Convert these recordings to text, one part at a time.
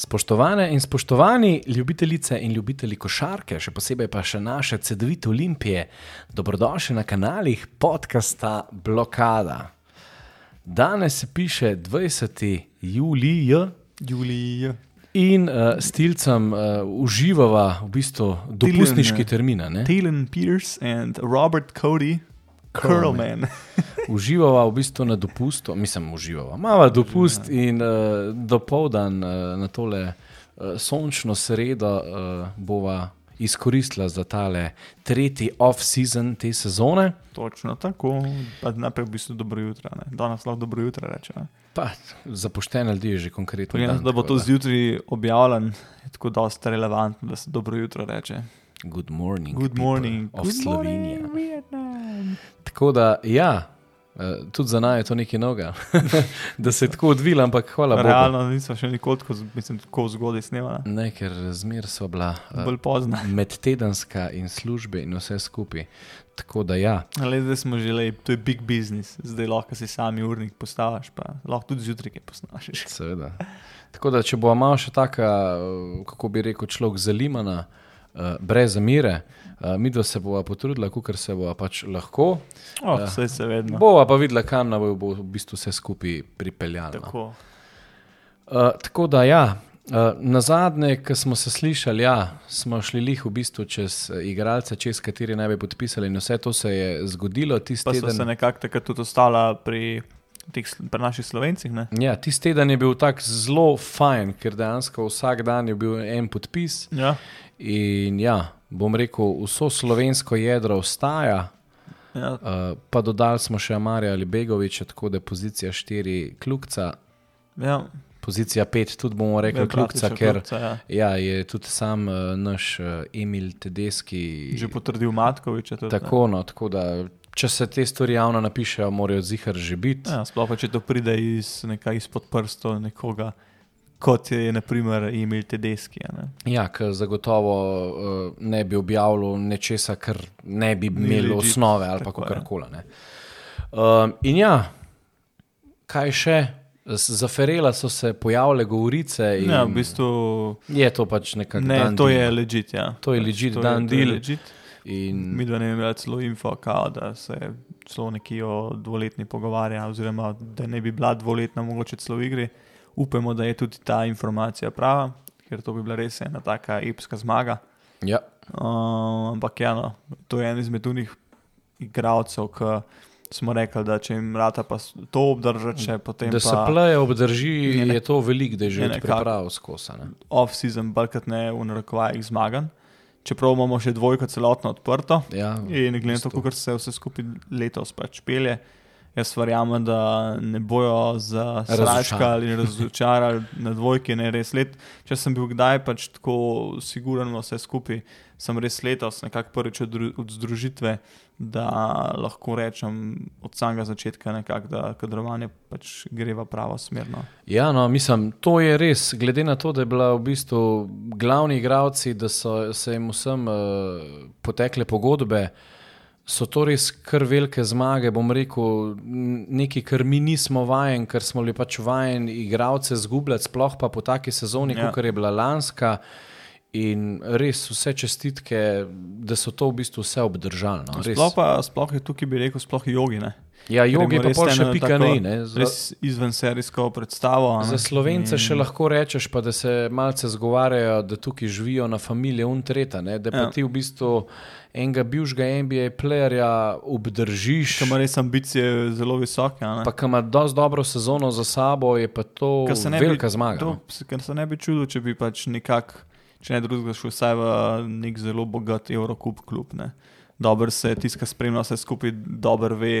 Spoštovane in spoštovani ljubitelice in ljubitelji košarke, še posebej pa še naše CD-vite olimpije, dobrodošli na kanalih podcasta Blokada. Danes se piše 20. julij Julij. in uh, s tilcem uh, uživava v bistvu dopustniški termin. ne? Talen Peters in Robert Cody, Curlman. Uživava v bistvu na dopustu, mislim, uživava. Mava dopust in uh, dopoldan uh, na tole uh, sončno sredo uh, bova izkoristila za tale tretji off-season te sezone. Točno tako. Pa Najprej v bistvu dobro jutro. Ne? Danes lahko dobro jutro reče. ne. Pa za poštene ljudi je že konkretno. Na dan, da bo to zjutraj objavljen, je tako dosta relevantno, da se dobro jutro reče. Good morning. Good morning. Of Good Slovenija. morning. Tako da, ja, eh, tudi za naj je to nekaj novega, da se je tako odvila, ampak hvala Bogu. Realno nismo še nikoli tako, mislim, tako zgodaj snemali. Ne, ker zmer so bila uh, Bolj pozno. medtedenska in službe in vse skupaj. Tako da, ja, Ale zdaj smo že lepi, to je big business, zdaj lahko si sami urnik postaviš, pa lahko tudi zjutraj kaj posnašiš. seveda. Tako da, če bo malo še taka, eh, kako bi rekel, človek zalimana, uh, brez zamire, uh, mi dva se bova potrudila, kar se bova pač lahko. Oh, vse se vedno. Bova pa videla, kam nam bo, v bistvu vse skupaj pripeljalo. Tako. Uh, tako da, ja. Uh, na zadnje, ko smo se slišali, ja, smo šli lih v bistvu čez eh, igralce, čez kateri naj bi podpisali, in vse to se je zgodilo Pa so teden. se nekako takrat tudi ostala pri, sl- pri naših slovencih. Ne? Ja, tisti teden je bil tako zelo fajn, ker dejansko vsak dan je bil en podpis. Ja. In ja, bom rekel, vso slovensko jedro ostaja, Ja, uh, pa dodali smo še Amarja ali Begoviča, tako da je pozicija 4 kljukca, ja, pozicija 5 tudi bomo rekli ja, kljukca, ker kljukca, ja. ja, je tudi sam uh, naš uh, Emil Tedeski. Že potrdil Matkoviča. Tudi, ne. Tako, no, tako da, če se te stvari javno napišejo, morajo zihar že biti. Ja, sploh pa če to pride iz, nekaj izpod prstov nekoga, kot je naprimer Emil Tedeski. Ja, ker zagotovo uh, ne bi objavil nečesa, kar ne bi imelo osnove ali pa tako je. karkoli. Um, in ja, kaj še? Z- Zaferela so se pojavile govorice. Ja, v bistvu, Je to pač nekako. ne, to deal. je legit. Ja. To je Pač to je- dan je legit. In, Mi dva ne imamo celo info, kao, da se celo neki o dvoletni pogovarja, oziroma da ne bi bila dvoletna, mogoče celo v igri. Upamo, da je tudi ta informacija prava, ker to bi bila res ena taka epska zmaga. ja, Uh, ampak ja, no, to je en izmed unih igralcev, ki smo rekli, da če jim rata pa to obdržati, še potem da se pleje obdrži, Je ne- je to veliko, da je že priprav skosa. Ne? off-season, balkrat ne v narekovajih zmagan. Čeprav imamo še dvojko celotno odprto Ja, in glede na to, kako se vse skupaj letos pač pelje, jaz verjamem, da ne bojo zasračkali in razočarali na dvojki, ne res let. Če sem bil kdaj pač tako siguren vse skupaj, sem res letos nekako prvič od, od združitve, da lahko rečem od samega začetka nekako, da kadrovanje pač gre v pravo smer. No. Ja, no, mislim, to je res, glede na to, da je bila v bistvu glavni igravci, da so se jim vsem uh, potekle pogodbe, so to res kar velike zmage. Bom rekel, nekaj, kar mi nismo vajeni, ker smo bili pač vajeni igravce zgubljati, sploh pa po taki sezoni, Ja. kot je bila lanska. In res vse čestitke, da so to v bistvu vse obdržali. No. Sploh, pa, sploh je tukaj, bi rekel, sploh jogi. Ne? ja, jogi Ker pa še pika ne. ne. Za- Res izven serijsko predstavo. ne. Za slovence In- še lahko rečeš, pa da se malce zgovarjajo, da tukaj živijo na familiji Untreta, ne? da pa Ja. ti v bistvu enega bivšega NBA playerja obdržiš, Ki ima res ambicije zelo visoke. pa ki ima dosti dobro sezono za sabo, je pa to ne bi- velika zmaga. To, no. Ker se ne bi čudil, če bi pač nekako, če ne drugega, šel vsaj v nek zelo bogat Eurocup klub. Ne. Dober se tiska, spremlja vse skupaj, dober ve,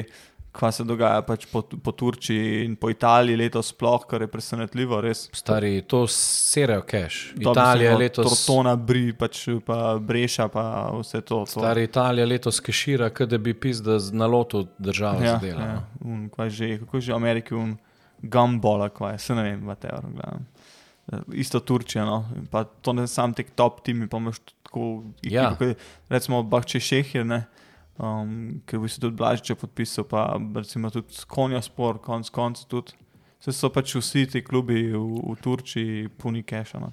kaj se dogaja pač po, po Turčiji in po Italiji letos sploh, kar je presenetljivo, res. Stari, to serajo cash. Dobi Italija letos. Tortona, Bri, pač pa Breša, pa vse to. to. Stari Italija letos kešira, kot da bi pizda z naloto državo ja, zadela. ja, no. un, že, kako je že v Ameriki, un gumbola, kaj se ne vem, whatever. glavnem. Isto Turčija, no. Pa to ne sam tek top timi, pa imaš tako, Ja. kot recimo Bahče Šehir, ne, um, ki bi se tudi Blažiče podpisal, pa recimo tudi Konja Spor, konc koncev tudi. Se so pač vsi ti klubi v, v Turčiji puni keša. No,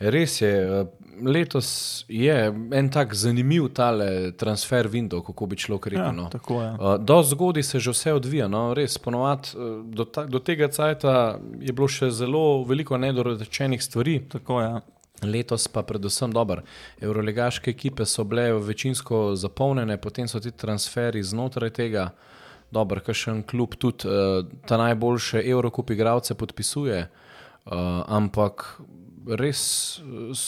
Res je, eh, letos je en tak zanimiv tale transfer window, kako bi človek rekel. ja, no. tako je. Uh, do zgodaj se že vse odvija, no, res ponovadi uh, do, ta, do tega cajta je bilo še zelo veliko nedorečenih stvari, Tako je. letos pa predvsem dobro. Euroligaške ekipe so bile večinsko zapolnjene, potem so ti transferi znotraj tega. Dober, kakšen klub tudi uh, ta najboljše Evropske igralce podpisuje, uh, ampak res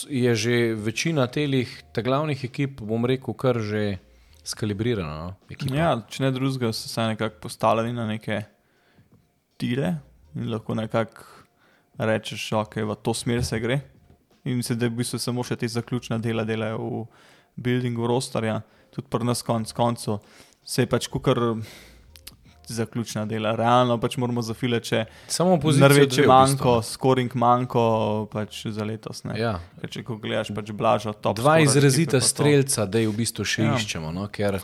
je že večina telih, te glavnih ekip, bom rekel, kar že skalibrirana. No? Ja, če ne drugega, so se nekako postavljali na neke tire in lahko nekako rečeš, ok, v to smer se gre. In mislim, da v bistvu samo še te zaključne dela delajo v buildingu rostarja, tudi pri nas konc koncev. Se je pač kukar zaključna dela. Realno pač moramo zafilati še samo pozicijo. Največje manjko, v bistvu. scoring manjko pač za letos. Ne? Ja. Ker če gledaš pač blažo, top. Dva scorer, izrazita strelca, da jih v bistvu še ja. iščemo. No? Ker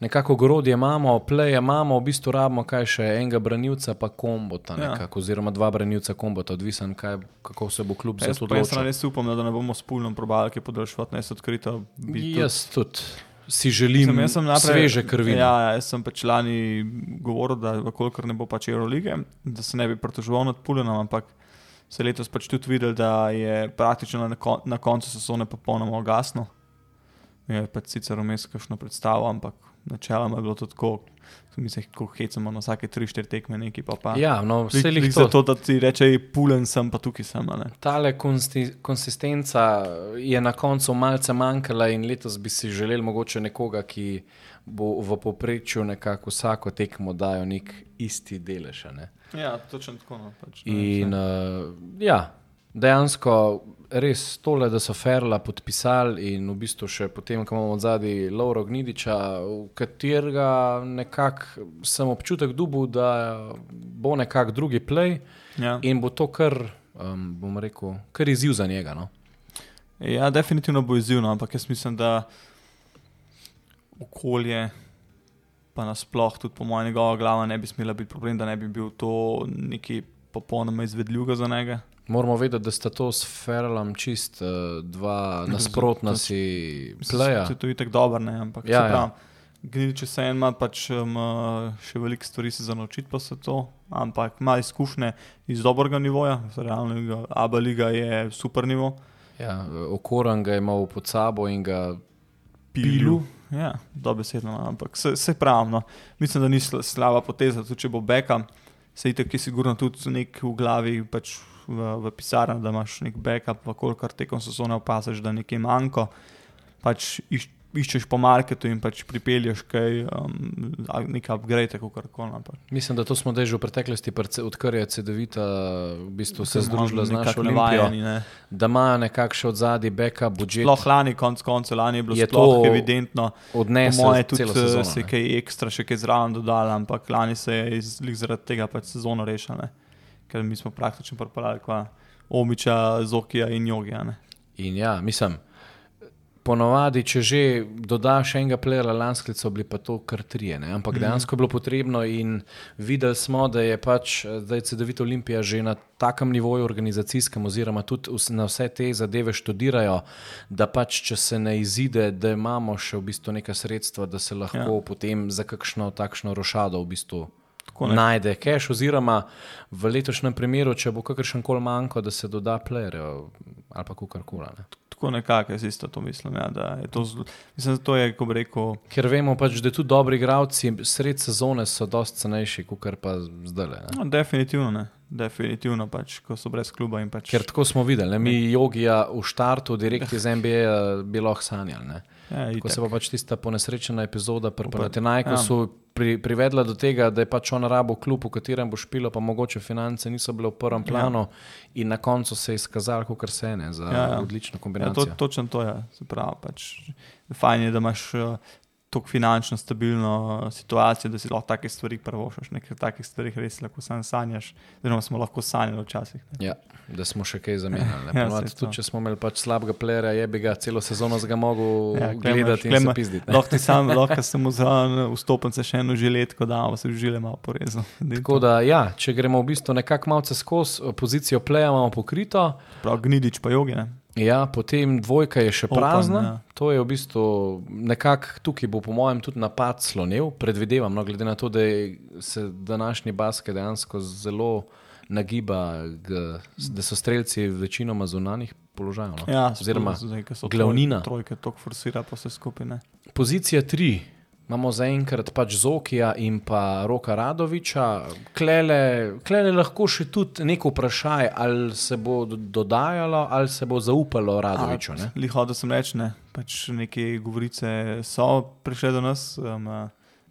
nekako ogrodje imamo, pleje imamo, v bistvu rabimo kaj še enega branilca, pa kombota, ja. nekako, oziroma dva branilca kombota, odvisen, kaj, kako se bo kljub za to odločil. Jaz res upam, da ne bomo s pulnom probali, ki podaljšvati nas odkrito. Jaz tudi si želim Sem- sem naprej- sveže krvi. Ja, ja, jaz sem pač lani govoril, da vkolikor ne bo pač Eurolige, da se ne bi pritoževal nad Puljenom, ampak se je letos pač tudi videl, da je praktično na, kon na koncu sezone popolnoma ugasnil. Je pač sicer vmes kakšno predstavo, ampak načeloma je bilo to tako, mi se tako hecamo na vsake 3-4 tekme neki pa pa. Ja, no, vse jih za to. to, da ti reče, pulen sem, pa tukaj sem. a Ne? Tale konsti, konsistenca je na koncu malce manjkala in letos bi si želeli mogoče nekoga, ki bo v povprečju nekako vsako tekmo dajo nek isti delež. Ne? Ja, točno tako. No, pač, In uh, ja, dejansko res tole, da so Ferla podpisali in v bistvu še potem, ko imamo od zadaj Lauro Gnidiča, v katerega nekako sem občutek dubu, da bo nekako drugi play ja. in bo to kar, um, bom rekel, kar izziv za njega. No? Ja, definitivno bo izzivno, ampak jaz mislim, da okolje, pa nasploh tudi po mojem, njegova glava ne bi smela biti problem, da ne bi bil to neki popolnoma izvedljiv za njega. Moramo vedeti, da sta to s Ferlom čist uh, dva nasprotna si pleja. To je to itek dobro, ne, ampak Ja, ja, ja. ja. Gniliče se en ima pač um, še veliko stvari se za naučiti, pa se to, ampak ima izkušnje iz dobrega nivoja, realno Abu Leiga je super nivo. Ja, Okoran ga je imel pod sabo in ga Pilu. Ja, dobesedno, no, ampak se, se pravim. No. Mislim, da ni sla- slaba poteza, tudi če bo beka. Se itek je sigurno tudi nek v glavi, pač v, v pisarni, da imaš nek backup, kolikor tekom sezone opaziš, da nekaj manjko. Pač iš, iščeš po marketu in pač pripelješ kaj, um, nek upgrade, kako koli. Mislim, da to smo že v preteklosti, odkar je CD-vita v bistvu se združila z našo Olimpijo, ne. da ima nekakšen od zadaj backup budžet, Sploh lani, konc koncev, lani je bilo Je to evidentno. Po odnesel moje tudi sezono. se je kaj ekstra, še kaj zraven dodala, ampak lani se je iz, zaradi tega pač sezono rešila, ker mi smo praktično pripeljali kva Omiča, Zokija in Jogija. ne. In ja, mislim, ponovadi, če že dodaš enega plera, lansko leto bili pa to kar trije, ne? ampak dejansko je bilo potrebno in videli smo, da je pač zdaj CD-vita Olimpija že na takem nivoju organizacijskem, oziroma tudi na vse te zadeve študirajo, da pač, če se ne izide, da imamo še v bistvu neka sredstva, da se lahko ja. potem za kakšno takšno rošado v bistvu. Tako ne. Najde cache, oziroma v letošnjem primeru, če bo kakršen koli manjko, da se doda plere ali pa kakorkoli. ne. Tako nekako jaz isto to mislim. Ja, da je to zelo, mislim, da to je, ko bi rekel, Ker vemo pač, da tudi dobri igravci sred sezone so dosti cenejši, kot pa zdaj. Ne? no, definitivno ne. Definitivno pač, ko so brez kluba pač. Ker tako smo videli, ne? mi jogija v štartu, direkt iz NBA, bi lahko sanjali. Ne? Ja, Ko se pa pač tista ponesrečena epizoda pri Panathinaikosu ja. pri, privedla do tega, da je pač on rabo klub, v katerem bo špilo, pa mogoče finance niso bile v prvem planu ja. in na koncu se je izkazalo, kot se ne, za ja, Ja, ja. ja. odlično Ja, kombinacijo. to, točno to je. Se pravi, pač, fajn je, da imaš tako finančno stabilno situacijo, da si lahko take stvari prvošaš. Nekaj takih stvari res lahko sam sanjaš, oziroma smo lahko sanjali včasih. Ja, da smo še kaj zamenjali. ja, tudi če smo imeli pač slabega plera, je bi ga celo sezono zga mogel ja, gledati in se pizditi. Lahko ti sam, lahko sem vzal vstopence še eno žiletko, da se žile malo porezal. Tako da, ja, če gremo v bistvu nekako malce skozi pozicijo pleja, imamo pokrito. Prav gnidič pa jogi. Ja, potem dvojka je še prazna. Open, ja. To je v bistvu nekako tukaj, bo po mojem tudi napad slonil. Predvidevam, no, glede na to, da se današnji basket dejansko zelo nagiba, da so streljci večinoma zunanih položajev. No. Ja, oziroma glavnina. Trojke, trojke, forsira pa vse skupine. Pozicija tri. Imamo zaenkrat pač Zokija in pa Roka Radoviča. Klele, klele lahko še tudi neko vprašanje, ali se bo dodajalo, ali se bo zaupalo Radoviču. Liho, da sem reč, ne. Pač neke govorice so prišle do nas, um,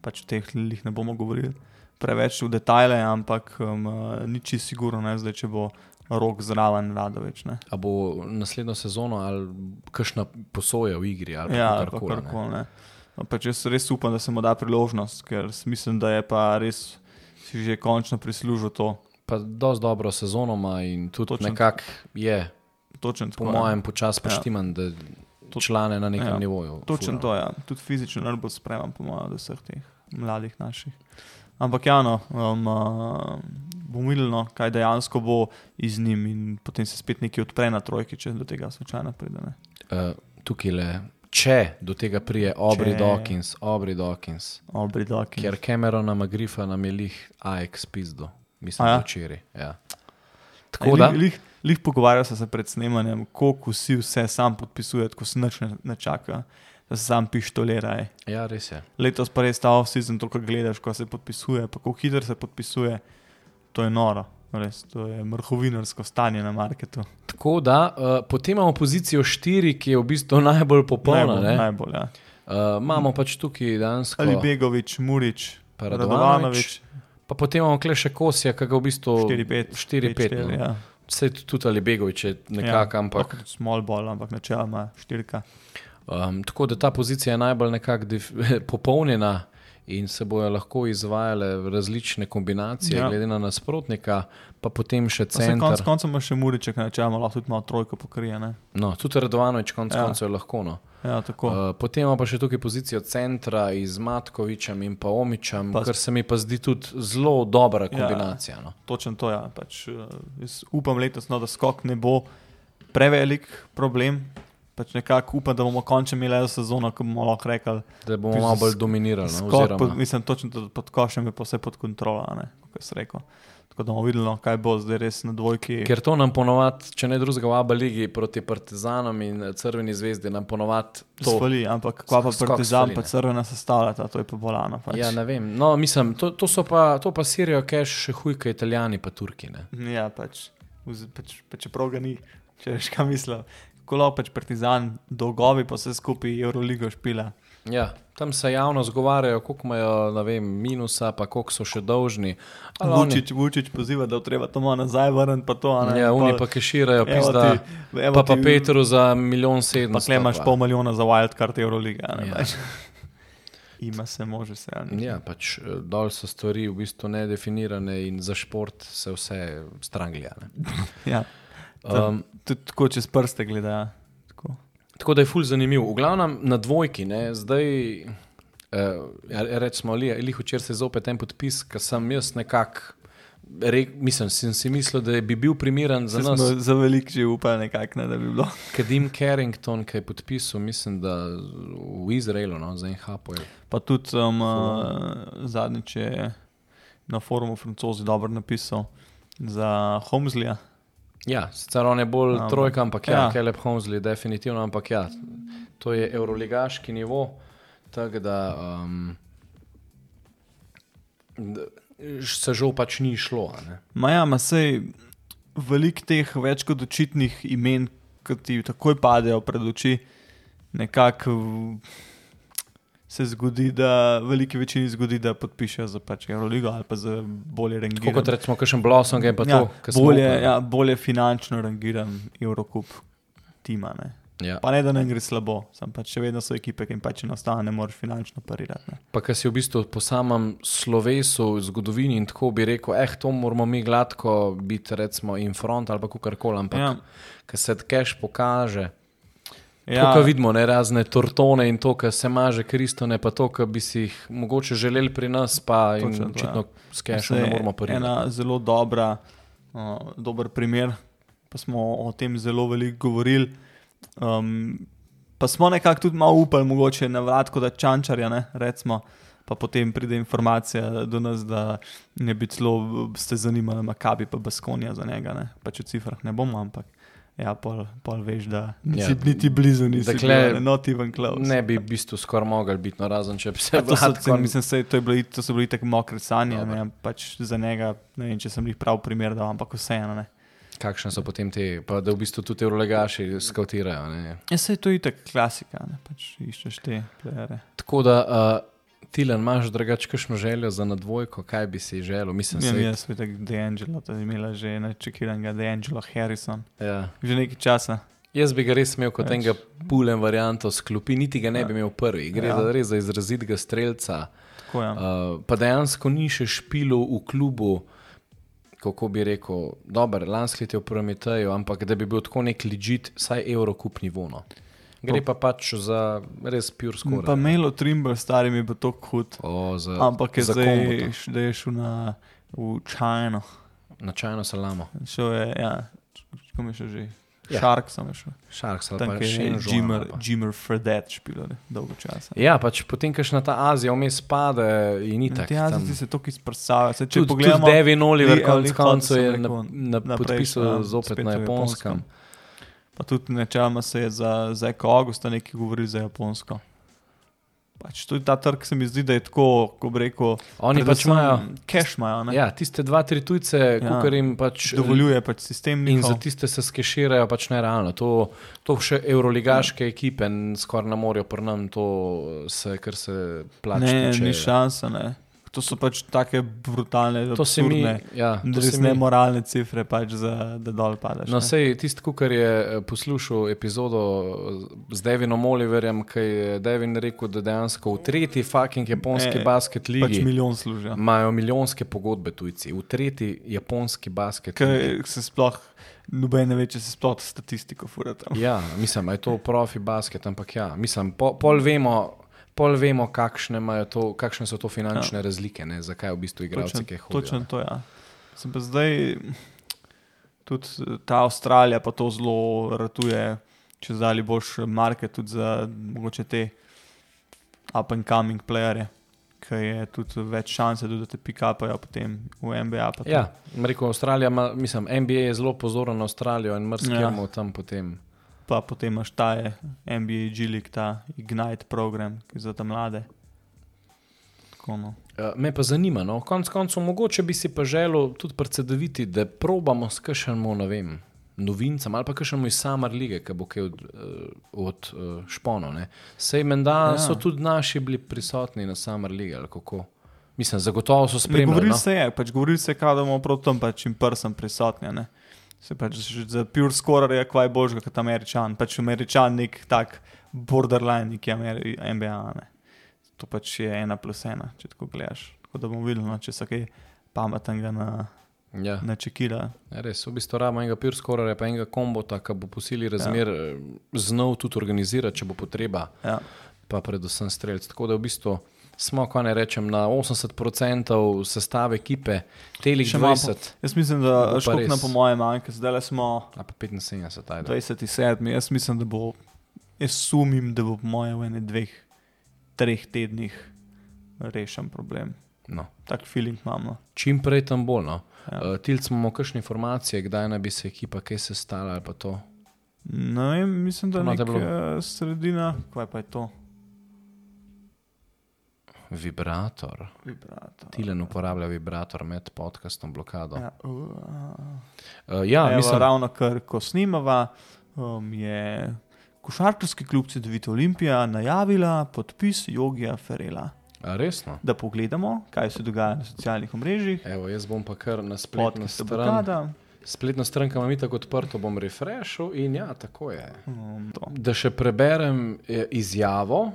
pač o teh jih ne bomo govorili preveč v detajle, ampak um, nič je sigurno, ne zdaj, če bo rok zraven Radovič. Ne. A bo naslednjo sezono ali kakšna posoja v igri? Ja, karkoli. Kar Pač jaz res upam, da se mu da priložnost, ker mislim, da je pa res si že končno prislužil to. Pa dosti dobro sezono ima in tudi nekako je. Točen, po tako, mojem, počasi poštiman, ja. da člane na nekem ja. nivoju. Točno to je. Ja. Tudi fizično najbolj spremem, po mojem, da vseh teh mladih naših. Ampak ja, no, um, uh, bomo videli, no, kaj dejansko bo iz njim, in potem se spet nekaj odpre na trojki, če do tega slučajno pride. Uh, tukaj le če do tega prije Obri če... Dawkins, Obri Dawkins. Obri Dawkins. Ker Camerona Magrifa nam je lih AX pizdo, mislim, ja? včeraj. Ja. Tako da. Lih, lih pogovarjal sem se pred snemanjem, koliko si vse sam podpisuje, ko se nič ne čaka. Da se sam pištolira. Ja, res je. Letos pa res ta off-season, to, kar gledaš, ko se podpisuje, pa kako hitro se podpisuje, to je noro. Res, to je vrhovinarsko stanje na marketu. Tako da, uh, potem imamo pozicijo 4, ki je v bistvu najbolj popolna. Najbolj, najbolj, ja. uh, imamo pač tukaj danes. Ali Begovič, Murič, Radovanovič. Pa potem imamo kle še kosja, ki ga v bistvu 4-5. No. Ja. Vse tudi ali Begovič je nekako, ja, ampak. Small ball, ampak načeloma štirka. Um, tako da ta pozicija je najbolj nekako popolnjena in se bojo lahko izvajale različne kombinacije, ja. glede na nasprotnika, pa potem še center. Konec koncev ima še Muriček, če ima lahko tudi malo trojko pokrije. Ne? No, tudi Radovanovič, konec ja. koncev je lahko. No. Ja, uh, potem ima pa še tukaj pozicijo centra z Matkovičem in pa Omičem, pa, kar se mi pa zdi tudi zelo dobra ja, kombinacija. Ja, no. Točno to je. Ja. Pač, uh, upam letos, no, da skok ne bo prevelik problem, pač nekako upam, da bomo končno imeli eno sezono, ko bomo lahko rekli, da bomo malo bolj dominirali. No, oziroma... pod, mislim, točno da pod košem je vse pod kontrolo. Tako da bomo videli, no, kaj bo zdaj res na dvojki. Ker to nam ponovadi, če ne drugega v Abu Leiji proti Partizanom in Crveni zvezdi, nam ponovadi to zvoli. Ampak kva pa Partizan, pa Crvena sestavljata, to je pa bolano. Pač. Ja, ne vem. No, mislim, to, to pa, to pa Sirijo, keš še hujka, Italijani pa Turki. Ne? Ja, pač, pač, pač čeprav ga ni, če veš, kaj mislim kolo pač Partizan, dolgovi pa se skupaj Euroligo špila. Ja, tam se javno zgovarjajo, koliko imajo vem, minusa, pa koliko so še dolžni. Vučić, oni... Vučić poziva, da treba to nazaj vrniti. Ja, oni pa keširajo, pizda, ti, pa, pa Petru za milijon sedem. Pa tle imaš pol milijona za wildcard Euroliga. Ja. Pač. Ima se može se. Ja, pač eh, dol so stvari v bistvu nedefinirane in za šport se vse stranglja. ja. Um, tudi tako čez prste gledajo. Tako. tako da je ful zanimiv. V glavnem na dvojki, ne, zdaj. Uh, Rečemo, ali je včeraj se zopet en podpis, ki sem jaz nekako. Mislim, sem si mislil, da bi bil primeren za nas. Za velik že upal, nekako, ne, da bi bilo. Kadim Carrington, ki je podpisal, mislim, da v Izraelu, no, za NHP. Pa tudi um, uh, zadnjič je na forumu francozi dobro napisal za Homslija. Ja, sicer on je bolj um, trojka, ampak ja, ja. Caleb Homsley, definitivno, ampak ja, to je euroligaški nivo. Tako da um, se žal pač ni šlo. Maja, ima se veliko teh več kot očitnih imen, ki ti takoj padejo pred oči, nekako se zgodi, da veliki večini zgodi, da podpišejo za pač Euroligo ali pa za bolje rangirane. Kot rečemo, kakšen blossom je pa ja, to, bolje, ja, bolje finančno rangiran Eurocup tima. Ne. Ja. Pa ne, da ne gre slabo, sem pač še vedno so ekipe, ki jim pač enostavno ne moreš finančno parirati. Ne. Pa kar si v bistvu po samem slovesu, zgodovini in tako bi rekel, eh, to moramo mi gladko biti, recimo, in front ali pa karkoli, ampak ja. Ja. ker se tkeš pokaže. Ja. Ja, To, kar vidimo, ne razne tortone in to, kar se maže kristone, pa to, kar bi si jih mogoče želeli pri nas, pa Točno to, očitno ja. s kešom se ne moramo parirati. Ena zelo dobra, uh, dober primer, pa smo o tem zelo veliko govorili. Um, pa smo nekako tudi malo upali, mogoče na vratko, da čančarja, ne, recimo. Pa potem pride informacija do nas, da ne bi celo ste zanimali, kaj bi pa Baskonija za njega. Ne. Pač v cifrah ne bomo, ampak ja, pol, pol veš, da Ja. niti blizu, nisi Dakle, not even close. Ne bi v bistvu skoraj mogli biti, no, razen če bi se Vlatko- mislim, sej, to, je bilo, to so bili tako mokre sanje, ne, pač za njega, ne vem, če sem jih prav primer dal, ampak vseeno. ne. Kakšne so potem te, pa da v bistvu tudi eurolegaši skautirajo. ne. Ja, se je to itak klasika, ne, pač iščeš te plere. Tako da, uh, Tilan, imaš drugače kakšno željo za nadvojko, kaj bi si želel? Mislim, Ja, sej- jaz sem tako DeAngelo, to je imela že nečekiranega DeAngelo Harrison. ja. Že nekaj časa. Jaz bi ga res imel kot Več. enega pulem varianto sklopi, niti ga ne bi Ja. imel prvi. Gre Ja. za res za izrazitega strelca. Tako je. Uh, pa dejansko ni še špilo v klubu, kako bi rekel, dober, lansko leto je v Prometeju, ampak da bi bil tako nek ležit, vsaj evrokup nivo. No. Gre pa pač za res pure Pa score. Melo Trimble, stari mi bo to hud. O, za, Ampak je za zdaj, da je šel na, Čajno. Na čajno salamo. Šel je, ja, kam je šel že? Ja. Ja. Shark sem je šel. Pa je Shenzhen. Jimmer, pa- Jimmer Fredet špil, dolgo časa. Ja, pač potem, ko na ta Azija vmes pade in ni tako. Ti Azijci se to izprsajo. Se, če Tudi, pogledamo, Devin Oliver, Li- konec koncev, je sem na, na, naprej, podpisal ja, zopet na v japonskem. Pa tudi načeloma se je za, za Eko Augusta nekaj govorili za Japonsko. Pač tudi ta trg se mi zdi, da je tako, ko bi rekel, Oni pač imajo cash imajo, ne? ja, tiste dva, tri tujce, Ja. ja. jim pač dovoljuje pač sistem In za tiste se skeširajo pač nerealno. To, to še euroligaške ekipe n- skoraj ne morejo prnam, to se, kar se plače. Ne, tiče. ni šansa, ne. To so pač take brutalne, To se mi, ja, res mi, nemoralne cifre, pač za, da dol padeš. No, sej tisti, kar je eh, poslušal epizodo z Devinom Oliverjem, ki je Devin rekel, da dejansko v tretji fucking japonski Ne, basket pač ligi milijon služijo. imajo milijonske pogodbe tujci. V tretji japonski basket ligi. Ker se sploh, noben ne ve, če se sploh statistiko fura tam. Ja, mislim, je to profi basket, ampak ja, mislim, po, pol vemo. Pol vemo, kakšne, to, kakšne so to finančne ja. razlike, ne, zakaj v bistvu igralci kaj hodijo. Točno to, ja. Sem pa zdaj, tudi ta Avstralija pa to zelo ratuje, če zdaj boš market tudi za mogoče te up and coming playerje, ki je tudi več šanse, tudi, da te pikapajo potem v NBA. Ja, rekel Avstralija, ima, mislim, NBA je zelo pozoren na Avstralijo in mrskemu ja. tam potem. Pa potem imaš ta NBA G-League, ta Ignite program, za te mlade. Tako, no. Uh, me pa zanima, no, konec koncev, mogoče bi si pa želel tudi predsedoviti, da probamo s kakšnemu, ne vem, novincem ali pa kakšnemu iz Samar lige, ki bo kaj od, uh, od uh, špono. Ne. Sej menda ja. Ja. so tudi naši bili prisotni na Samar lige ali kako. Mislim, zagotovo so spremljali. Govorili No. se je, pač govorili se je, da bomo prav tam pač in prsem prisotni. Ne? Se pač za pure scorer je kvaj božga kot američan. Pač američan nek tak borderline, neki Ameri NBA. Ne? To pač je ena plus ena, če tako gledaš. Tako da bomo videli, no, če se kaj pametnega na, Ja. na čekira. Ja, Res, v bistvu rabimo enega pure scorerja, pa enega kombota, ki bo posili razmer ja. znal tudi organizirati, če bo potreba, Ja. pa predvsem streljci. Tako da v bistvu smo, ko ne rečem, na 80% sestave ekipe, telih Še malo 20, Jaz mislim, da pa škok na po mojem manjka, zdaj le smo a pa 75, ajde. 27. Jaz mislim, da bo, jaz sumim, da bo po mojem v enem dveh, treh tednih rešen problem. No. Tak feeling imam. No. Čim prej tam bolj. No. Ja. Uh, Tilc imamo kakšne informacije, kdaj naj bi se ekipa kaj sestala ali pa to. Ne vem, mislim, da To je imate neka bilo? sredina. Kaj pa je to? Vibrator. Vibrator. Tilen uporablja vibrator med podcastom blokado. Ja, uh, Uh, ja Evo, mislim, ravno kar, ko snimava, um, je košarkarski klub Cedevita Olimpija najavila podpis Jogija Ferela. a resno. Da pogledamo, kaj se dogaja na socialnih omrežjih. Evo, jaz bom pa kar na spletni Podcast strani. blokada. Spletna stranka ima tako odprto, bom refreshal in ja, tako je. Um, to. Da še preberem eh, izjavo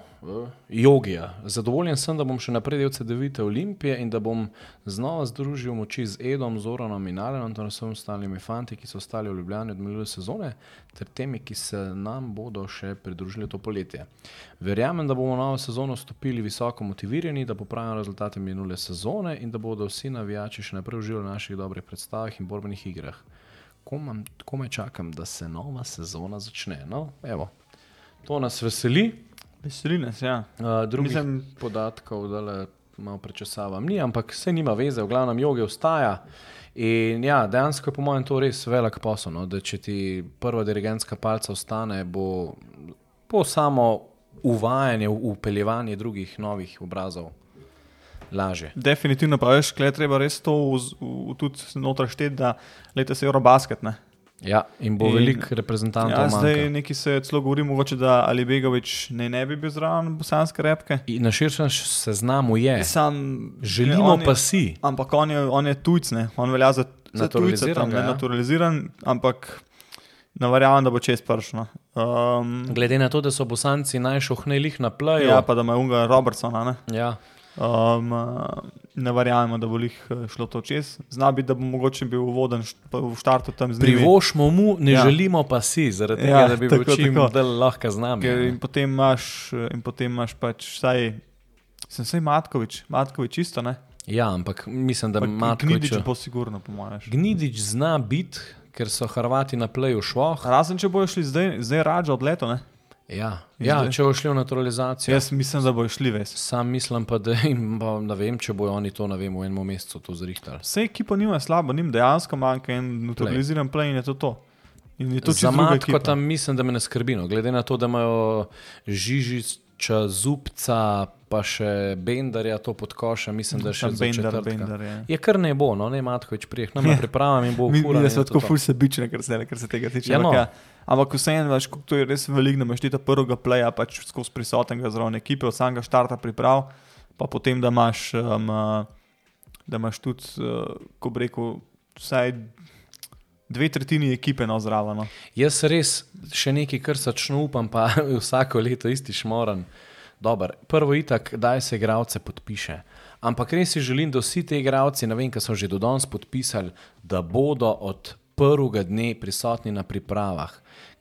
Jogija. Zadovoljen sem, da bom še naprej del CD-vite Olimpije in da bom znova združil moči z Edom, Zoranom in Alenom, ter vsemi ostalimi fanti, ki so ostali v Ljubljani od minule sezone, ter temi, ki se nam bodo še pridružili to poletje. Verjamem, da bomo novo sezono stopili visoko motivirani, da popravimo rezultate minule sezone in da bodo vsi navijači še naprej uživali v naših dobrih predstavah in borbenih igrah. Komaj čakam, da se nova sezona začne. No, evo, to nas veseli. Veseli nas, ja. Uh, drugih Mislim... Podatkov, da le malo prečesavam, ni, ampak vse nima veze, v glavnem joge ostaja. In ja, dejansko je po mojem to res velik posel. No? Da če ti prva dirigentska palca ostane, bo, bo samo uvajanje, upeljevanje drugih novih obrazov lažje. Definitivno pa veš, kle je treba res to vz- v- tudi znotraj šteti, da letos je Eurobasket. Ne? Ja, in bo veliko reprezentantov. Ja, zdaj manjka. neki se celo govori, mogoče, da Ali Begovič ne, ne bi bil zraven bosanske repke. In Na širšem seznamu je. Sam, Želimo je- pa si. Ampak on je, on je tujc, ne? on velja za, za Naturaliziran tam, ne ja. naturaliziran, ampak ne verjamem, da bo čez pršno. Um, Glede na to, da so bosanci najšohnejlih na plaju. ja, pa da ima Unga Robertsona. Ne? ja. Um, ne verjamemo, da bo jih šlo to čez. Zna biti, da bo mogoče bil uvoden pa v štartu tam z njimi. Privošmo mu, ne ja. Želimo pa si, zaradi tega, Ja, da bi bil tako, čim bolj lahko z nami. Ker, in, potem imaš, in potem imaš pač vsaj, sem vsaj Matkovič, Matkovič isto, ne? Ja, ampak mislim, da Pa Matkovič, Gnidič bo sigurno, po mojem. Gnidič zna biti, ker so Hrvati na pleju švoh. Razen če bojo šli zdaj, zdaj rađa od leto, ne? Ja, ja zdaj- če bo šli v naturalizacijo. Jaz mislim, da bojo šli ves. Sam mislim pa, da jim, pa ne vem, če bojo oni to vem, v enem mesecu to zrihtali. Vse ekipa nima slabo, njim dejansko manjka en neutraliziran play in je to to. In je to Za matko tam mislim, da me ne skrbi. No. Glede na to, da imajo Žižiča, Zubca, pa še Bendarja to pod košem, mislim, da še Tam četrtka. Bender, je. Je kar ne bo, no ne Matkovič prijeh, nam pripravam in bo Mi, ufura. mi smo tako ful sebični, kar se, kar se tega tiče. Ja, ampak no. ja, ampak vseeno, veš, kako to je res veliko, da imaš ti ta prvega playa pač skozi prisotnega zraven ekipe, od samega štarta priprav, pa potem, da imaš, um, uh, da imaš tudi, uh, ko bi rekel, vsaj dve tretjini ekipe no zraven. No. Jaz res še nekaj, kar sačno upam, pa vsako leto isti šmoran. Dobar. Prvo itak, da se igralce podpiše. Ampak res si želim, da vsi ti igralci, ne vem, kaj so že do danes podpisali, da bodo od prvega dne prisotni na pripravah.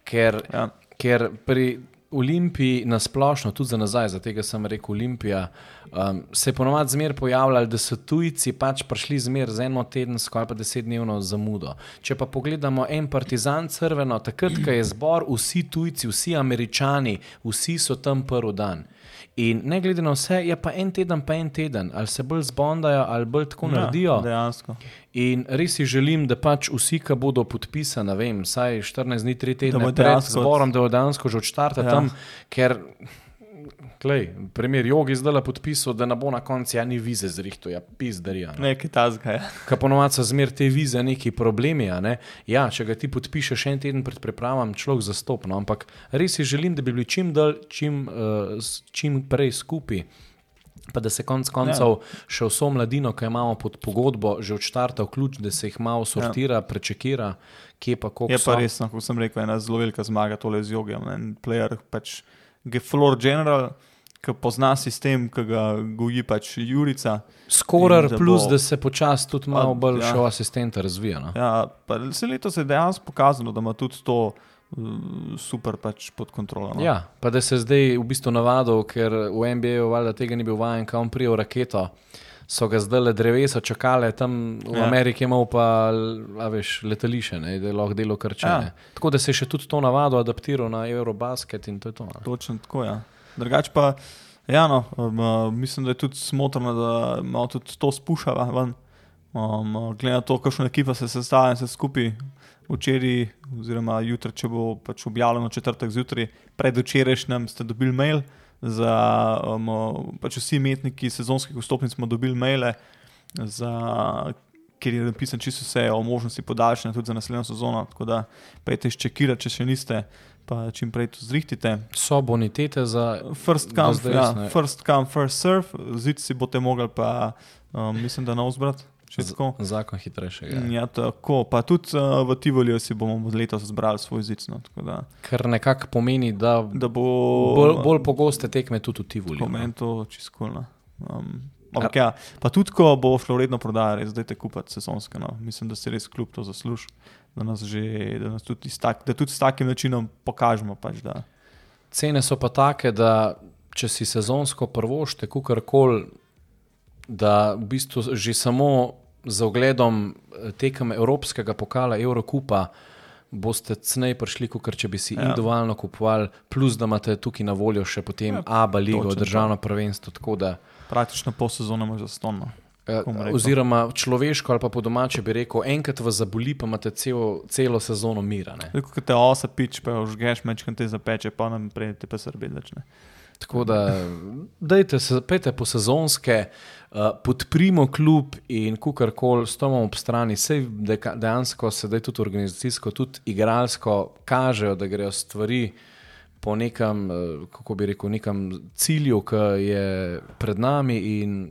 Ker, Ja. ker pri Olimpiji, nasplošno, tudi za nazaj, za tega sem rekel Olimpija, um, se je ponovadi zmer pojavljalo, da so tujci pač prišli zmer z eno tedensko ali pa desetdnevno zamudo. Če pa pogledamo en partizan crveno, takrat, ko je zbor, vsi tujci, vsi američani, vsi so tam prvi dan. In ne glede na vse, je pa en teden, pa en teden, ali se bolj zbondajo, ali bolj tako naredijo. Ja, dejansko. In res si želim, da pač vsi, ki bodo podpisani, vem, vsaj 14 dni, 3 tedne bodo pred dejansko zborom, da bo dejansko že odštarta Ja. ja. tam, ker, klej, primer Jogi zdaj le podpisal, da ne bo na koncu ja ni vize zrihto, ja, pizdarija. No. Nekaj tazga je. Ker ponovadi so zmer te vize neki problemi. a Ne? Ja, če ga ti podpišeš en teden pred pripravam, človek zastopno, ampak res si želim, da bi bili čim, dalj, čim, uh, čim prej skupaj. Pa da se konec koncev ja. še vso mladino, ki imamo pod pogodbo, že od štarta vključi, da se jih malo sortira, ja. prečekira, kje pa kako. Je pa res, no, kot sem rekel, ena zelo velika zmaga tole z jogom. En player, pač Geflor General, ki pozna sistem, ki ga goji pač Jurica. Skorar da plus, bo- da se počasi tudi malo bolj ja. še asistenta razvija. No? Ja, se letos je dejansko pokazalo, da ima tudi to super pač pod kontrolo. No. Ja, pa da se zdaj v bistvu navadil, ker v NBA-ju valjda tega ni bil vajen, kam prijel raketo. So ga zdaj le drevesa čakale, tam v Ja. Ameriki imel pa veš, letališče, ne, da je lahko delo krčene. Ja. Tako da se je še tudi to navado adaptiral na Eurobasket in to je to. ne. Točno tako, ja. Drugač pa, ja, no, um, mislim, da je tudi smotrno, da malo tudi to spuščava ven. Um, glede na to, kakšna ekipa se sestavlja in se skupaj včeraj, oziroma jutri, če bo pač objavljeno četrtek zjutraj, predvčerajšnjem ste dobili mail. Za, um, pač vsi imetniki sezonskih vstopnic smo dobili maile, za, kjer je napisano čisto vse o možnosti podaljšanja tudi za naslednjo sezono. Tako da pejte izčekirati, če še niste, pa čim prej to zrihtite. So bonitete za. First come, zdaj ja, first come, first serve, zid si boste mogli pa, um, mislim, da nov zbrat. Zakon hitrejšega. Ja, tako. Pa tudi uh, v Tivoliju si bomo letos zbrali svoj zid. No, Kar nekako pomeni, da, da bo bolj, bolj pogoste tekme tudi v Tivoliju. Pomen to čiskolno. Um, ampak ja, pa tudi, ko bo šlo redno prodajati, zdaj te kupiti sezonske. No. Mislim, da se res kljub to zasluži, da nas, že, da nas tudi, tak, da tudi s takim načinom pokažemo. Pač, Cene so pa take, da če si sezonsko prvošte, kukorkoli, da v bistvu že samo z ogledom eh, tekem Evropskega pokala, Eurokupa, boste cnej prišli, kot če bi si ja. individualno kupovali, plus da imate tukaj na voljo še potem ja, ABA ligo, državno prvenstvo. Praktično pol sezone je zastonno. Eh, oziroma, človeško ali pa po domače bi rekel, enkrat vas zaboli, pa imate cel, celo sezono mira. Kot te osa pič, pa užgeš meč, kaj te zapeče, pa nam prej te pa srbi začne. Tako da, dajte se, pejte po sezonske, uh, podprimo klub in kukorkoli, stojimo ob strani. Sej dejansko se da tudi organizacijsko, tudi igralsko kažejo, da grejo stvari po nekem, eh, kako bi rekel, nekem cilju, ki je pred nami.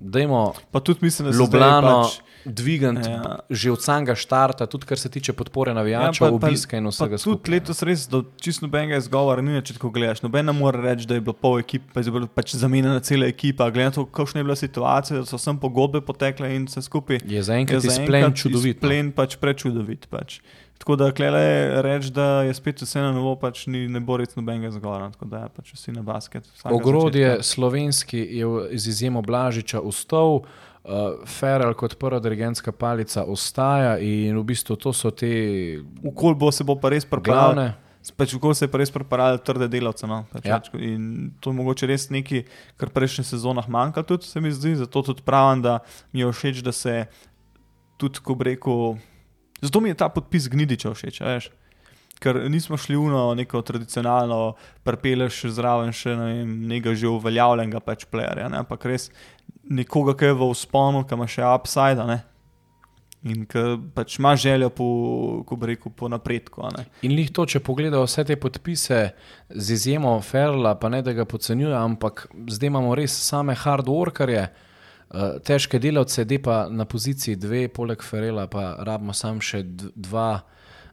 Dajmo, pa tudi mislim, da se Ljubljano pač, dvigati ja. že od samega štarta, tudi kar se tiče podpore navijačev, ja, obiska in vsega skupaj. Tudi letos res, da čisto nobenega izgovora ni, če tako gledaš. Noben ne more reči, da je bilo pol ekipe, pa je bila pač zamenjena cela ekipa. Glede na to, kakšna je bila situacija, da so sem pogodbe potekle in vse skupaj. Je zaenkrat izplen čudovit. Izplen pač prečudovit. Pač. Tako da klele reči, da je spet vse na novo, pač ni, ne bo res nobenega zgora. Tako da je pač vsi na basket. Ogrodje začetka. slovenski je z izjemo Blažiča ustal. Uh, Feral kot prva dirigentska palica ostaja in v bistvu to so te. Ukol bo se bo pa res pripravljal. Pač, Kako se je res pripravljal, trde delavce. No? Pač, ja. In to je mogoče res nekaj, kar prejšnjih sezonah manjka, tudi se mi zdi. Zato tudi pravim, da mi je všeč, da se tudi, ko reko, Zato mi je ta podpis gnidiča všeč, veš. Ker nismo šli v neko tradicionalno, prepeleš zraven še ne vem, nekaj že uveljavljenega pač playerja, ne? ampak res nekoga, ki je v usponu, ki ima še upside. Ne? In ki pač ima željo po, rekel, po napredku. In jih to, če pogledajo vse te podpise, z izjemo Ferla, pa ne da ga podcenjujejo, ampak zdaj imamo res same hard workerje. Eh, težke delavce, da pa na poziciji dve, poleg Ferela, pa rabimo samo še dva.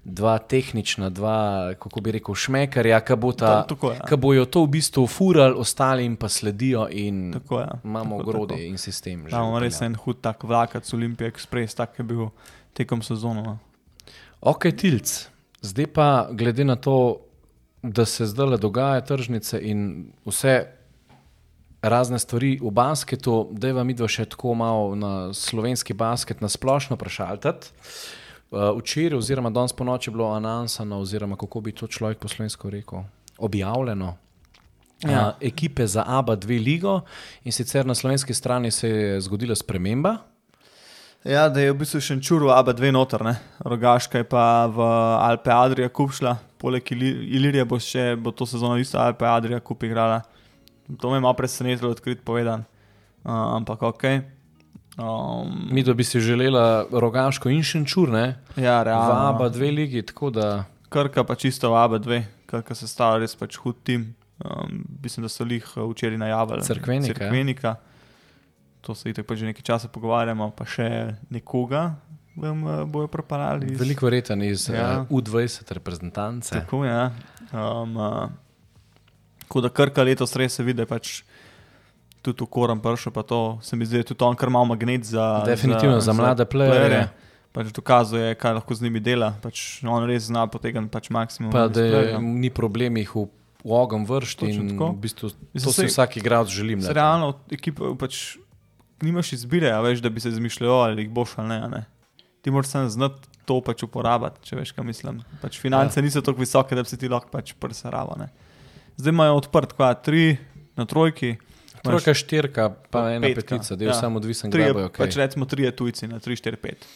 Dva tehnična, dva, kako bi rekel, šmekarja, ki bo ja. bojo to v bistvu furali, ostali pa sledijo. Tako, ja. Imamo grode in sistem. Ja, imamo res en hud tak vlak, Olympia Express, tak je bil tekom sezona. No. Ok, tilc. Zdaj pa, glede na to, da se zdaj le dogaja tržnice in vse razne stvari v basketu, da je vam idva še tako malo na slovenski basket, na splošno prešaltati. Uh, včeraj, oziroma danes po noči, je bilo anansano, oziroma kako bi to človek po slovensko rekel, objavljeno. Uh, ja. Uh, ekipe za ABA dve ligo in sicer na slovenski strani se je zgodila sprememba. Ja, da je v bistvu še čuru ABA dve noter, ne? rogaška je pa v Alpe Adrija kupšla, poleg Ilirije bo še bo to sezono isto Alpe Adrija kup igrala. To me je malo presenetilo, odkrit povedan. Uh, ampak ok. Um, Mi, da bi si želela rogaško in še čur, ne? Ja, realno. Vaba dve ligi, tako da. Krka pa čisto vaba dve, krka se stava res pač hud tim. Um, mislim, da so jih uh, včeraj najavili. Cerkvenika. Cerkvenika. To se jih tako že nekaj časa pogovarjamo, pa še nekoga. Vam uh, bojo propali. Iz... Veliko verjetno iz ja. uh, U20 reprezentance. Tako je. Ja. Um, uh, Tako da krka letos res se vidi, pač tudi v koram pršo, pa to se mi zdi, tudi on kar malo magnet za. Definitivno za, za mlade plejere. Pač dokazuje, kaj lahko z njimi dela. Pač on res zna potegniti pač maksimum. Pa da je, ni problem jih v, v ogen vršiti in v bistvu to si vsak igralec želi. Realno, ekipa pač nimaš izbire, veš, da bi se zmišljal ali jih boš ali ne. ne. Ti moraš samo znati to pač uporabiti, če veš, kaj mislim. Pač finance ja. niso tako visoke, da bi se ti lahko pač prsarava zdaj imajo odprt, kva, tri na trojki. Trojka, štirka, pa ena petka. petica, da je ja. samo odvisen od tega. Okay. Pač recimo tri tujci na tri, štiri, pet.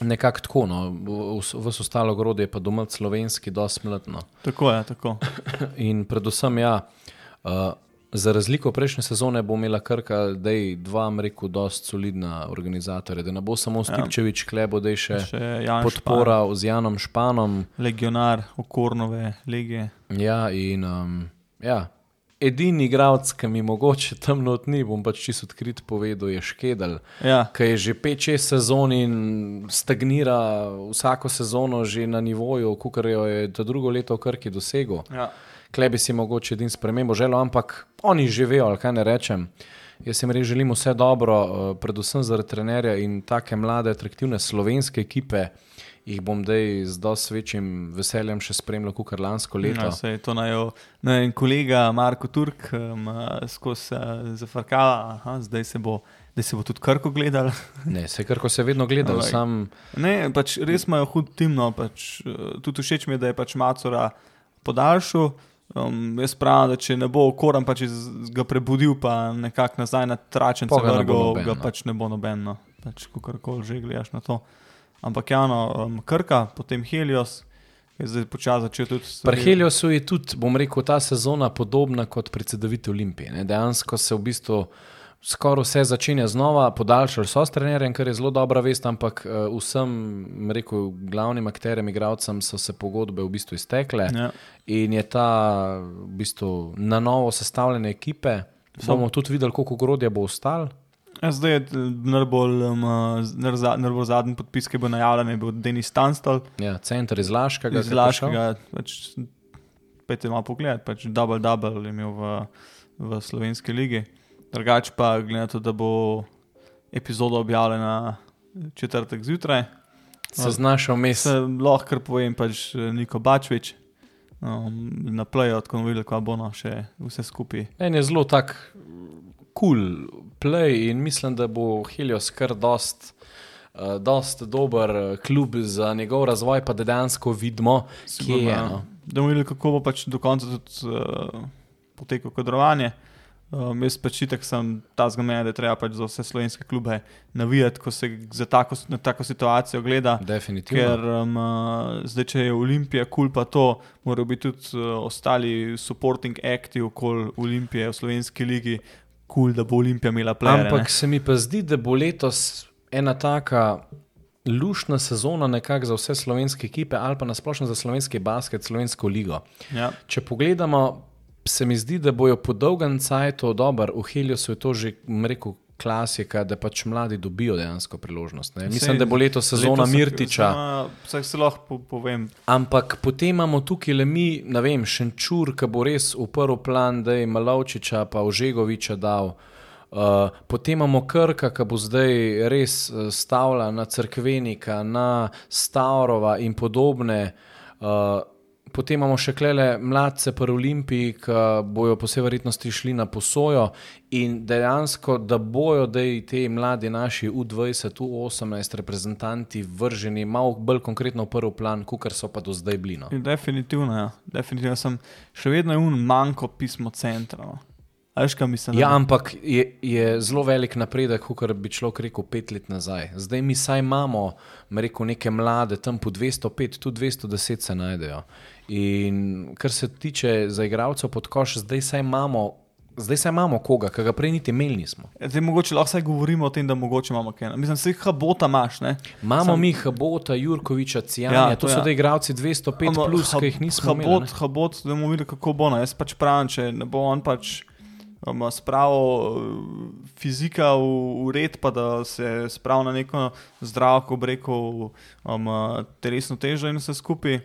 Nekako tako, no. vse ostalo grode je pa doma slovenski, dosti mladno. Tako je, tako. In predvsem, ja, uh, za razliko prejšnje sezone bo imela Krka, da je dva, rekel, dosti solidna organizatorja, da ne bo samo Stipčevič, ja. Klebo, da je še, še podpora Špan. z Janom Španom. Legionar, okornove, legije. Ja, in um, ja, edini igralec, ki mi mogoče tam not ni, bom pač čisto odkrit povedal, je Škedel, Ja. ki je že 5-6 sezon in stagnira vsako sezono že na nivoju, kot jo je to drugo leto v Krki dosegel. Ja. Klej bi si mogoče edin spremembo želel, ampak oni živijo, ali kaj ne rečem. Jaz jim res želim vse dobro, eh, predvsem zaradi trenerja in take mlade, atraktivne slovenske ekipe. Jih bom zdaj z dosti večjim veseljem še spremljal, kot kar lansko leto. Ja, to naj jo ne, vem, kolega Marko Turk um, skozi uh, zafrkava, aha, zdaj se bo. Da se bo tudi krko gledal. Ne, se kar ko se vedno gledal, Ampak- sam Ne, pač res imajo hud timno. Pač, eh, tudi všeč mi je, da je pač Macora podaljšal. Um, jaz pravim, da če ne bo okoran, pač iz- ga prebudil, pa nekako nazaj na tračen, vrgel, noben, ga no. pač ne bo nobeno. Pač, Kakorkoli že gledaš na to. Ampak javno, um, Krka, potem Helios, ki je zdaj počasi začel tudi. Pri Heliosu je tudi, bom rekel, ta sezona podobna kot predsedovitev Olimpije. Ne? Dejansko se v bistvu skoraj vse začenja znova, podaljšali so s trenerjem, kar je zelo dobra vest, ampak uh, vsem, rekel, glavnim akterjem, igravcem so se pogodbe v bistvu iztekle Ja. in je ta v bistvu na novo sestavljene ekipe. So- Bomo tudi videli, koliko ogrodja bo ostalo. Ja, zdaj je eh, najbolj, um, najza- najbolj zadnji podpis, ki bo najavljen, je bil Denis Stanstal. Ja, center iz Laškega. iz. Laškega. Pač, Pejte malo pogled, pač double double je imel v, v slovenski ligi. Drugač pa glede na to, da bo epizoda objavljena četrtek zjutraj. Se znašel vmes. Lahko kar povem, pač Niko Bačvič. Um, na playu, tako videli, kako bo no še vse skupaj. En je zelo tak kul cool play in mislim, da bo Helios kar dost. Uh, dost dober eh, klub za njegov razvoj, pa da dejansko vidimo, kje je. No. Da bomo videli, kako bo pač do konca tudi uh, potekalo kadrovanje. Um, jaz pač itek sem ta zgomen, da je treba pač za vse slovenske klube navijati, ko se za tako, na tako situacijo gleda. Definitivno. Ker um, uh, zdaj, če je Olimpija kul, cool, pa to, morajo biti tudi uh, ostali supporting acti okoli Olimpije v slovenski ligi, kul, cool, da bo Olimpija imela play. Ampak se mi pa zdi, da bo letos ena taka lušna sezona nekako za vse slovenske ekipe ali pa nasplošno za slovenski basket, slovensko ligo. Ja. Če pogledamo, se mi zdi, da bojo po dolgem cajtu dobro, v Heliosu je to že, rekel, klasika, da pač mladi dobijo dejansko priložnost. Ne? Mislim, da bo letos sezona letos Mirtiča. Vse se lahko po, povem. Ampak potem imamo tukaj le mi, ne vem, Šenčur, ki bo res v prvi plan, da je Malovčiča, pa Ožegoviča dal. Uh, potem imamo Krka, ki bo zdaj res uh, stavila na Cerkvenika, na Stavrova in podobne. Uh, potem imamo še klele mladce pri Olimpiji, ki bojo po vsej verjetnosti šli na posojo in dejansko, da bojo te mladi naši U20, U18 reprezentanti vrženi malo bolj konkretno v prvi plan, kot so pa do zdaj bili. No. Definitivno, ja. Definitivno sem še vedno un manjko pismo centra. No. A Veš, kaj mislim? Ja, da- ampak je, je zelo velik napredek, kot bi človek rekel pet let nazaj. Zdaj mi saj imamo, rekel, neke mlade, tam po 205, tudi 210 se najdejo. In kar se tiče za igralcev pod koš, zdaj saj imamo, zdaj saj imamo koga, ki ga prej niti imeli nismo. Zdaj, mogoče lahko vsaj govorimo o tem, da mogoče imamo kaj. Mislim, vse habota imaš. Ne? Imamo Sam- mi Habota, Jurkoviča, Cijanja, Ja, ja, to to so ja. ja. igralci 205, Ampak plus, Hab- ki jih nismo habot, imeli. ne. Habot, da bomo videli, kako bo. No. Jaz pač pravim, če ne bo on pač um, spravil uh, fizika v, v red, pa da se spravil na neko zdravo, ko rekel, um, telesno težo in vse skupaj.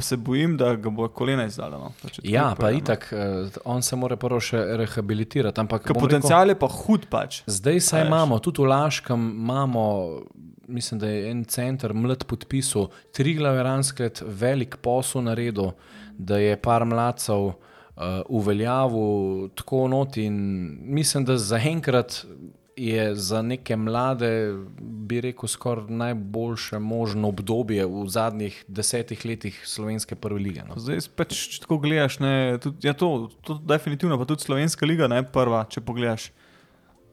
Se bojim, da ga bo kolena izdala. No. Pač, tako Ja, pa povem, no. itak, eh, on se mora prvo še rehabilitirati. Ampak bom rekel- potencial je pa hud pač. Zdaj saj Veš. imamo, tudi v Laškem imamo, mislim, da je en center mlad podpisal, tri glaveranskrat velik posel naredil, da je par mladcev uveljavil tako not in mislim, da zaenkrat je za neke mlade, bi rekel, skoraj najboljše možno obdobje v zadnjih desetih letih slovenske prve lige. No. Zdaj pač, če tako gledaš, ne, tudi, ja, to, to definitivno, pa tudi slovenska liga, ne prva, če pogledaš.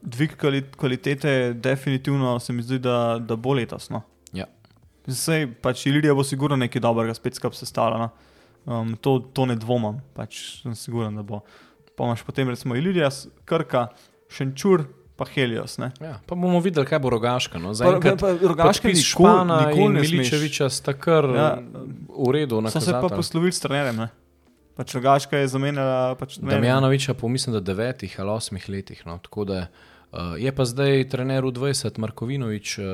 Dvig kvali- kvalitete, definitivno se mi zdi, da, da bo letos. No. Ja. Zdaj pač Ilirija bo sigurno nekaj dobrega spet skupaj sestavljena. Um, to, to ne dvomim, pač sem siguren, da bo. Pa imaš potem recimo Ilirija, Krka, Šenčur, pa Helios. Ne. Ja, pa bomo videli, kaj bo rogaška. No. Pa, Zaenkrat pa, Rogaške podpis nikoli- Špana nikoli in ne smeš. Miličeviča sta kar Ja. v redu. So se pa poslovili s trenerjem. Ne. Pač Rogaška je zamenjala. Pač Damjanoviča po mislim, da devetih ali osmih letih. No. Tako da je pa zdaj trener v 20, Markovinovič, uh,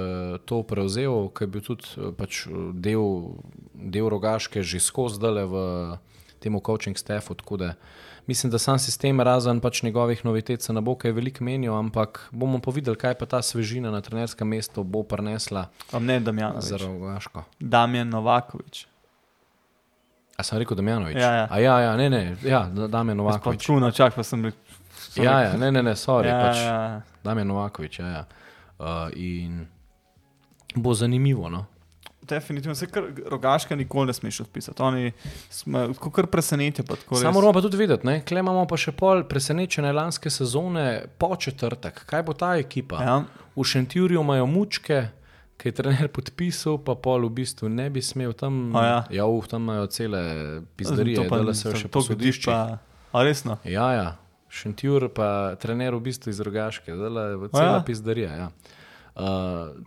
to prevzel, ker je bil tudi uh, pač del, del Rogaške že skozi zdale v tem coaching staffu. Mislim, da sam sistem, razen pač njegovih novitet, se ne bo kaj veliko menil, ampak bomo pa videli, kaj pa ta svežina na trenerskem mestu bo prinesla. Ne, Damjanovič. Za Rogaško. Damjan Novakovič. A sem rekel, da je Janovič? Ja, ja. A ja, ja, ne, ne, ja, da je Novakovič. Čuno, čak pa sem rekel. Ja, ja, ne, ne, ne, sorry, Ja, pač, ja. da je Novakovič. Ja, ja. Uh, in bo zanimivo. No? Definitivno se kar rogaška nikoli ne smeš odpisati. Oni smo kar presenečeni. Samo moramo pa tudi vedeti, ne? Kle imamo pa še pol presenečene lanske sezone po četrtek. Kaj bo ta ekipa? Ja, V Šentjurju imajo mučke, ki je trener podpisal, pa pol v bistvu ne bi smel tam. A ja. ja uf, tam imajo cele pizderije, da se še to po godiš sodišču. pa. A resno? Ja, ja. Šentjur pa trener v bistvu iz Rogaške, A cela ja? pizderija. Ja. Uh,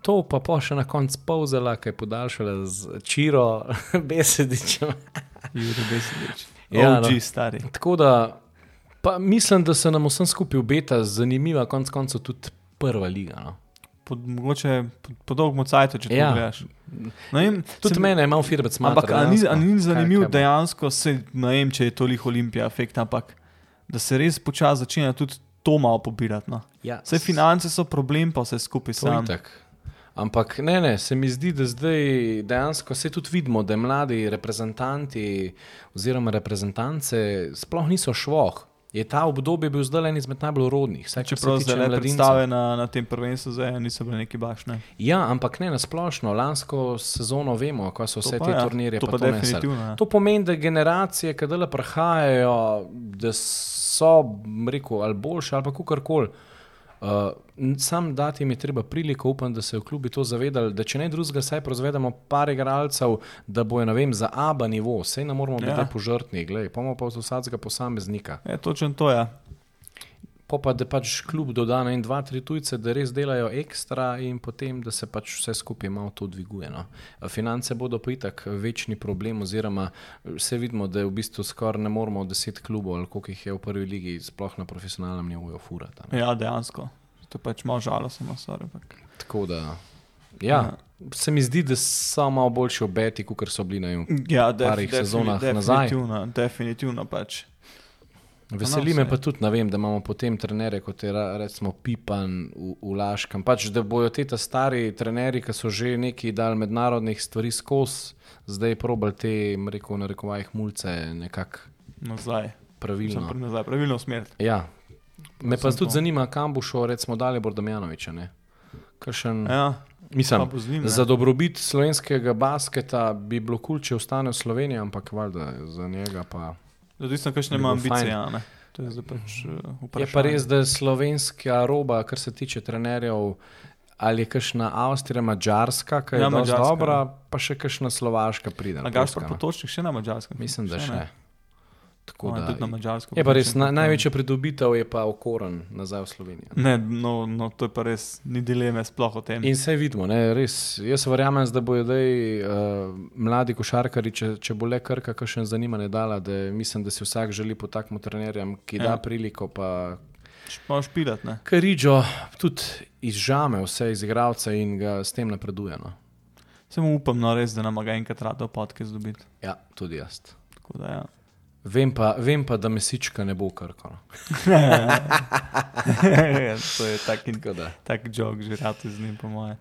to pa pa še na koncu povzela, ki je podaljšala z Čiro besedičem. Jure Besedič. Ja, OG no. stari. Tako da pa mislim, da se nam vsem skupaj obeta zanimiva, konec koncev tudi prva liga. No. Pod, mogoče po, po dolgem cajtu, če to Ja. gledaš. No, in, Tudi se- mene je malo firbec malo. Ampak a ni, ni zanimivo, dejansko se ne vem, če je toliko olimpija efekt, ampak da se res počasi začenja tudi to malo pobirati. No. Ja, Vse finance so problem, pa vse skupaj sam. itak. Ampak ne, ne, se mi zdi, da zdaj dejansko se tudi vidimo, da mladi reprezentanti oziroma reprezentance sploh niso švoh. Je ta obdobje bil zdaj en izmed najbolj rodnih. Saj, kar se Čeprav zdaj le predstave na, na tem prvenstvu zdaj niso bile neki bašne. Ja, ampak ne na splošno. Lansko sezono vemo, kako so vse pa te ja, turnirje to pa to nesli. definitivno, ja. To pomeni, da generacije, ki dela prihajajo, da so, rekel, ali boljše ali pa kakorkoli. Uh, sam dati jim je treba priliko, upam, da se v klubi to zavedali, da če ne drugega, saj proizvedemo par igralcev, da bojo, ne vem, za ABA nivo, vse ne moramo Ja. biti požrtni, gledaj, pa imamo pa od vsakega posameznika. Je točno to, ja. Po pa, da pač klub doda na en, dva, tri tujce, da res delajo ekstra in potem, da se pač vse skupaj malo to dviguje. No. Finance bodo pa itak večni problem, oziroma vse vidimo, da je v bistvu skoraj ne moremo deset klubov ali koliko jih je v prvi ligi, sploh na profesionalnem nivoju, furata. ne. Ja, dejansko. To je pač malo žalostno, sorry. Ampak. Tako da, ja, se mi zdi, da so malo boljši obeti, kot so bili na jim. Ja, Parih sezonah nazaj. definitivno, definitivno pač. Veseli no, me pa tudi, vem, da imamo potem trenere, kot je recimo Pipan v, v Laškem. Pač, da bojo te ta stari trenerji, ki so že neki dal mednarodnih stvari skozi, zdaj probal te, rekel, na rekovajih mulce nekako Nazaj. pravilno. Sem nazaj, pravilno smer. Ja. Me pa tudi to. zanima, kam bo šel, recimo, Dalibor Damjanovič. Kakšen, Ja, mislim, ne. za dobrobit slovenskega basketa bi bilo kul, če ostane v Sloveniji, ampak valjda za njega pa. Odvisno, kakšne ima ambicije. a ne. To je pač uh. Je pa res, da je slovenska roba, kar se tiče trenerjev, ali je kakšna Avstrija, Mačarska, ki je Ja, ja, dobra, pa še kakšna Slovaška pride. A ali Gašpar Poljska, no. Potočnik še na mačarskem? Mislim, da še. ne. Tako On je da, tudi na mačarskem. je pa res na, največja pridobitev, je pa okoren nazaj v Slovenijo. Ne, no, no, to je pa res, ni dileme sploh o tem. In vse vidimo, ne, res. Jaz verjamem, da bodo zdaj uh, mladi košarkari, če, če bo le krka, kakšen zanimanje dala, da mislim, da si vsak želi po takem trenerjem, ki Ja. da priliko, pa Pa špilat, ne. Karijo tudi izžame vse iz igralca in ga s tem napreduje. No. Samo upam, no, res, da nam ga enkrat rado podcast dobiti. Ja, tudi jaz. Tako da, ja. Vem pa, vem pa da mesička ne bo krkano. to je tak, in, Tako da. tak jog, že rad z njim, po moje.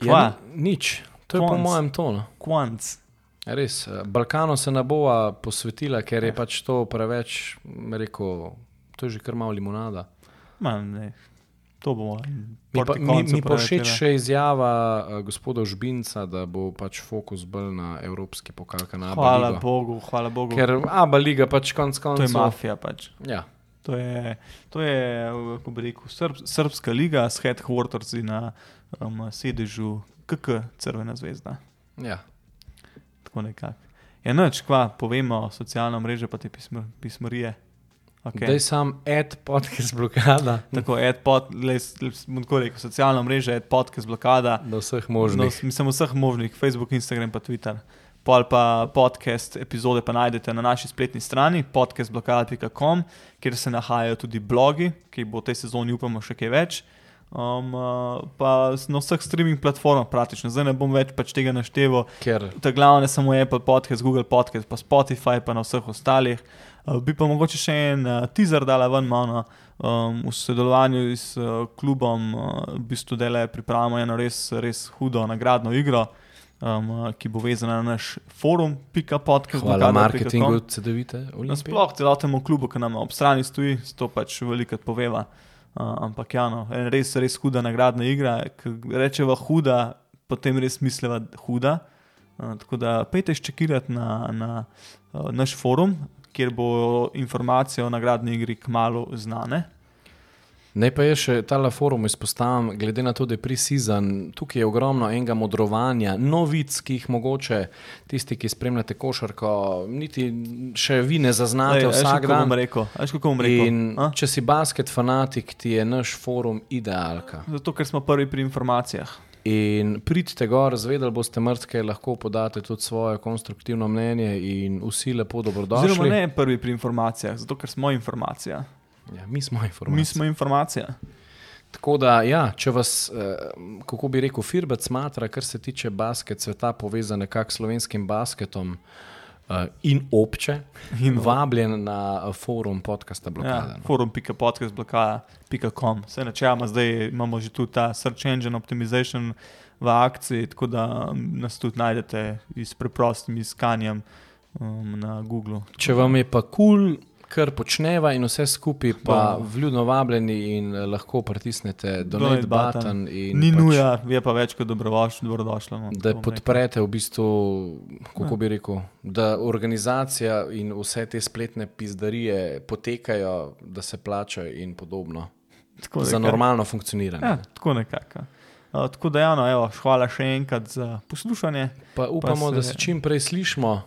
Ja, nič, to je po mojem tonu. Kvanc. Res, eh, Balkanu se ne bova posvetila, ker je pač to preveč, rekel, to je že kar malo limonada. Ma, ne. To bomo. Mi, pa, mi, mi pa všeč še izjava uh, gospoda Žbinca, da bo pač fokus bolj na evropski pokal, na Hvala Ligo. Bogu, hvala Bogu. Ker Abu Liga pač konc to je koncev. mafija pač. Ja, To je, to je kako bi rekel, srb, srpska liga s headquartersi na um, sedežu KK Crvena zvezda. ja. Tako nekako. Ja, noč, kva, povemo, socialna mreža pa te pismo, pismorije. Okay. Okay. Daj sam ad podcast blokada Tako, AdPod, le, le, bom tako rekel, socialna mreža, AdPodcast blokada. do vseh No, možnih. mislim, vseh možnih, Facebook, Instagram, pa Twitter. pol pa podcast epizode pa najdete na naši spletni strani podcastblokada.com, kjer se nahajajo tudi blogi, ki bo v tej sezoni upamo še kaj več. Um, uh, pa na vseh streaming platformah, praktično, zdaj ne bom več pač tega našteval. Ker Ta glavne samo Apple Podcast, Google Podcast, pa Spotify, pa na vseh ostalih. Uh, bi pa mogoče še en uh, teaser dala ven, malo um, v sodelovanju s uh, klubom, uh, v bistvu dele pripravljamo eno res, res hudo nagradno igro, um, ki bo vezana na naš forum, pika podcast. hvala blokada.com. marketingu CDV-te. Nasploh celotnemu klubu, ki nam ob strani stoji, to pač veliko poveva. Uh, ampak ja, no, res, res huda nagradna igra. Rečeva huda, potem res misliva huda. Uh, tako da pejte ščekirati na, na uh, naš forum, kjer bo informacije o nagradni igri kmalo znane. Naj pa je še ta forum izpostavim, glede na to, da je prisizan, tukaj je ogromno enega modrovanja, novic, ki jih mogoče tisti, ki spremljate košarko, niti še vi ne zaznate veš, vsak dan. rekel. rekel? In a? če si basket fanatik, ti je naš forum idealka. Zato, ker smo prvi pri informacijah. In pridite gor, zvedeli boste mrtke, lahko podate tudi svoje konstruktivno mnenje in vsi lepo Oziroma dobrodošli. ne prvi pri informacijah, zato ker smo informacija. Ja, mi smo informacije. Mi smo informacija. Tako da, ja, če vas, eh, kako bi rekel, firbec smatra, kar se tiče basket sveta, povezan nekako s slovenskim basketom eh, in obče, in vabljen na forum podcasta Ja, Blokada. no. forum.podcastblokada.com. Vse načeloma zdaj imamo že tu ta search engine optimization v akciji, tako da nas tudi najdete s preprostim iskanjem um, na Google. Če vam je pa kul, cool, kar počneva in vse skupaj, pa vljudno vabljeni in eh, lahko pritisnete donate button. Ni pač- nuja, je pa več kot dobrodošlo. dobrodošlo no, Da podprete v bistvu, kako Ja. bi rekel, da organizacija in vse te spletne pizdarije potekajo, da se plačajo in podobno. Tako Za nekako. normalno funkcioniranje. Ja, tako nekako. Uh, tako da, ja, no, evo, hvala še enkrat za poslušanje. Pa upamo, se- da se čim prej slišimo.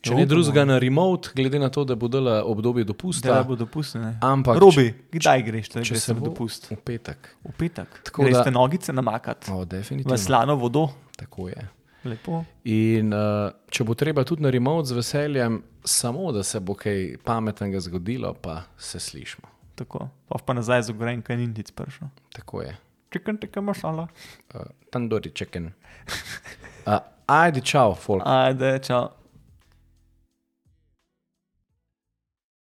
Če ne drugega na remote, glede na to, da bo dala obdobje Da dopusta, bo dopustne. ampak Robi, kdaj greš, če če se se bo- dopust? v petek. V petek. Tako Greš da- te nogice namakati O, v slano vodo. Tako je. Lepo. In uh, če bo treba tudi na remote z veseljem, samo da se bo kaj pametnega zgodilo, pa se slišmo. Tako. Pa pa nazaj za goren, kaj ni nič pršlo. Tako je. Chicken tikka masala. Uh, Tandori chicken. Uh, ajde, čau, folk. Ajde, čau.